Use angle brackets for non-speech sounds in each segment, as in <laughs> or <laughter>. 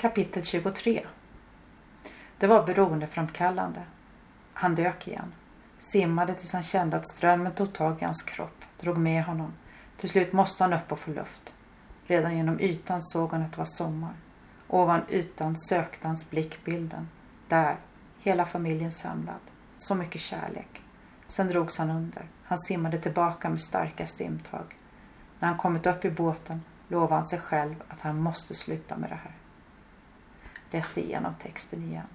Kapitel 23 Det var beroendeframkallande. Han dök igen. Simmade tills han kände att strömmen tog tag i hans kropp, drog med honom. Till slut måste han upp och få luft. Redan genom ytan såg han att det var sommar. Ovan ytan sökte hans blick bilden. Där, hela familjen samlad. Så mycket kärlek. Sen drogs han under. Han simmade tillbaka med starka simtag. När han kommit upp i båten lovade han sig själv att han måste sluta med det här. Läste igenom texten igen.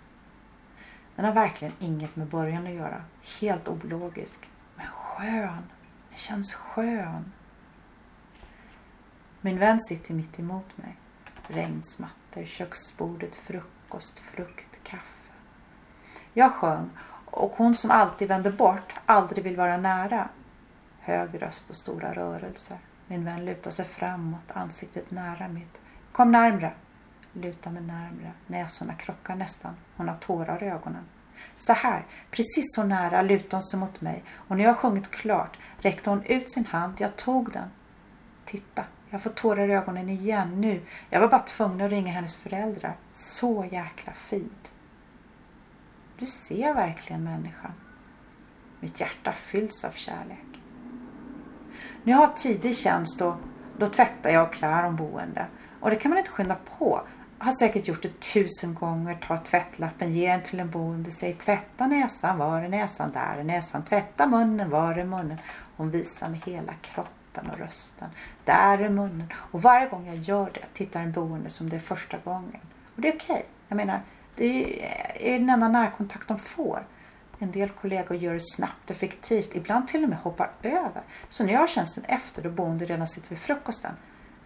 Den har verkligen inget med början att göra. Helt ologisk. Men skön. Den känns skön. Min vän sitter mitt emot mig. Regnsmattor, köksbordet, frukost, frukt, kaffe. Jag sjöng och hon som alltid vänder bort, aldrig vill vara nära. Hög röst och stora rörelser. Min vän lutar sig framåt, ansiktet nära mitt. Kom närmre. Lutar mig närmre. Näsorna krockar nästan. Hon har tårar i ögonen. Så här, precis så nära lutade hon sig mot mig och när jag sjungit klart räckte hon ut sin hand. Jag tog den. Titta, jag får tårar i ögonen igen nu. Jag var bara tvungen att ringa hennes föräldrar. Så jäkla fint. Du ser verkligen människan. Mitt hjärta fylls av kärlek. När jag har tidig tjänst då, då tvättar jag och klär om boende. Och det kan man inte skynda på. Har säkert gjort det tusen gånger. Ta tvättlappen, ge den till en boende. Säg tvätta näsan, var är näsan, där är näsan. Tvätta munnen, var är munnen. Hon visar med hela kroppen och rösten. Där är munnen. Och varje gång jag gör det tittar en boende som det är första gången. Och det är okej. Okay. Jag menar, det är eh, den enda närkontakt de får. En del kollegor gör det snabbt och effektivt, ibland till och med hoppar över. Så när jag har tjänsten efter då boende redan sitter vid frukosten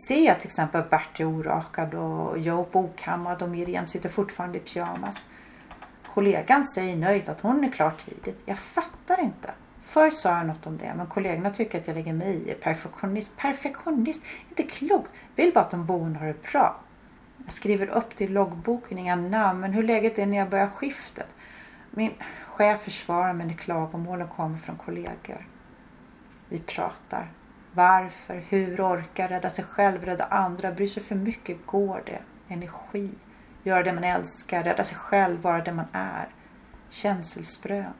ser jag till exempel att Bert är orakad och Joe okammad och Miriam sitter fortfarande i pyjamas. Kollegan säger nöjt att hon är klar tidigt. Jag fattar inte. Förr sa jag något om det men kollegorna tycker att jag lägger mig i. Perfektionist. Perfektionist? Inte klokt. Vill bara att de boende har det bra. Jag skriver upp det i loggboken, inga namn, men hur läget är när jag börjar skiftet. Min chef försvarar mig när klagomålen kommer från kollegor. Vi pratar. Varför, hur, orkar, rädda sig själv, rädda andra, bryr sig för mycket, går det? Energi, göra det man älskar, rädda sig själv, vara det man är. Känselsprön.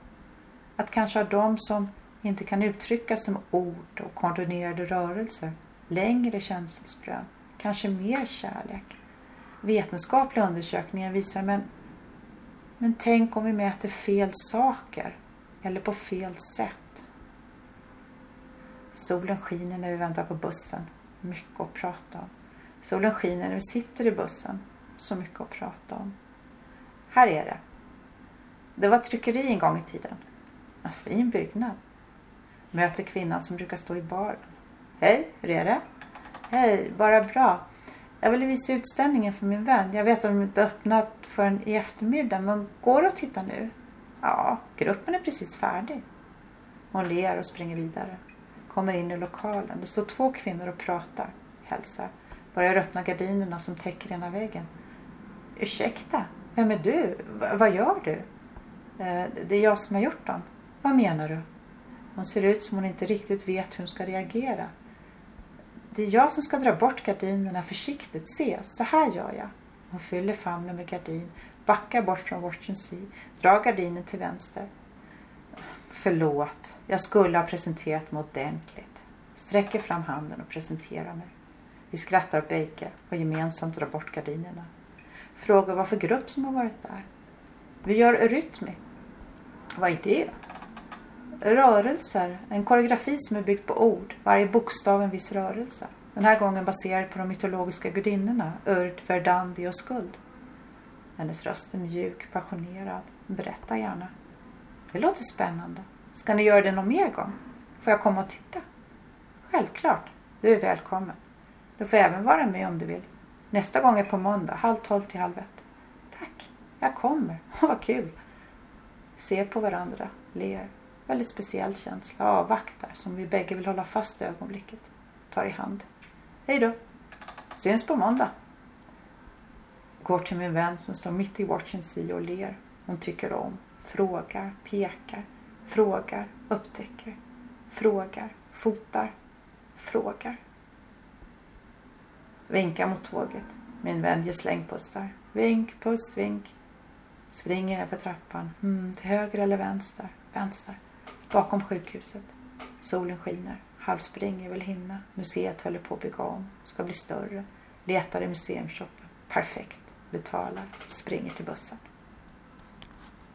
Att kanske ha de som inte kan uttrycka sig med ord och koordinerade rörelser. Längre känselsprön. Kanske mer kärlek vetenskapliga undersökningar visar men, men tänk om vi mäter fel saker eller på fel sätt. Solen skiner när vi väntar på bussen. Mycket att prata om. Solen skiner när vi sitter i bussen. Så mycket att prata om. Här är det. Det var tryckeri en gång i tiden. En fin byggnad. Möter kvinnan som brukar stå i baren. Hej, hur är det? Hej, bara bra. Jag ville visa utställningen för min vän. Jag vet att de inte öppnat förrän i eftermiddag. Men går det att titta nu? Ja, gruppen är precis färdig. Hon ler och springer vidare. Kommer in i lokalen. Det står två kvinnor och pratar. Hälsar. Börjar öppna gardinerna som täcker ena väggen. Ursäkta, vem är du? V vad gör du? Eh, det är jag som har gjort dem. Vad menar du? Hon ser ut som hon inte riktigt vet hur hon ska reagera. Det är jag som ska dra bort gardinerna försiktigt. Se, så här gör jag. Hon fyller famnen med gardin, backar bort från watch and see, drar gardinen till vänster. Förlåt, jag skulle ha presenterat mig ordentligt. Sträcker fram handen och presenterar mig. Vi skrattar bägge och gemensamt drar bort gardinerna. Frågar vad för grupp som har varit där. Vi gör rytmi. Vad är det? rörelser. En koreografi som är byggd på ord. Varje bokstav en viss rörelse. Den här gången baserad på de mytologiska gudinnorna Urd, Verdandi och Skuld. Hennes röst är mjuk, passionerad. Berätta gärna. Det låter spännande. Ska ni göra det någon mer gång? Får jag komma och titta? Självklart. Du är välkommen. Du får även vara med om du vill. Nästa gång är på måndag, halv tolv till halv ett. Tack, jag kommer. <laughs> Vad kul. Ser på varandra, ler. Väldigt speciell känsla. Avvaktar som vi bägge vill hålla fast i ögonblicket. Tar i hand. Hej då. Syns på måndag. Går till min vän som står mitt i watch and see och ler. Hon tycker om. Frågar, pekar, frågar, upptäcker. Frågar, fotar, frågar. Vinkar mot tåget. Min vän ger slängpussar. Vink, puss, vink. Springer för trappan. Mm, till höger eller vänster? Vänster. Bakom sjukhuset. Solen skiner. Halvspringer vill hinna. Museet håller på att bygga om. Ska bli större. Letar i museumshoppen. Perfekt. Betalar. Springer till bussen.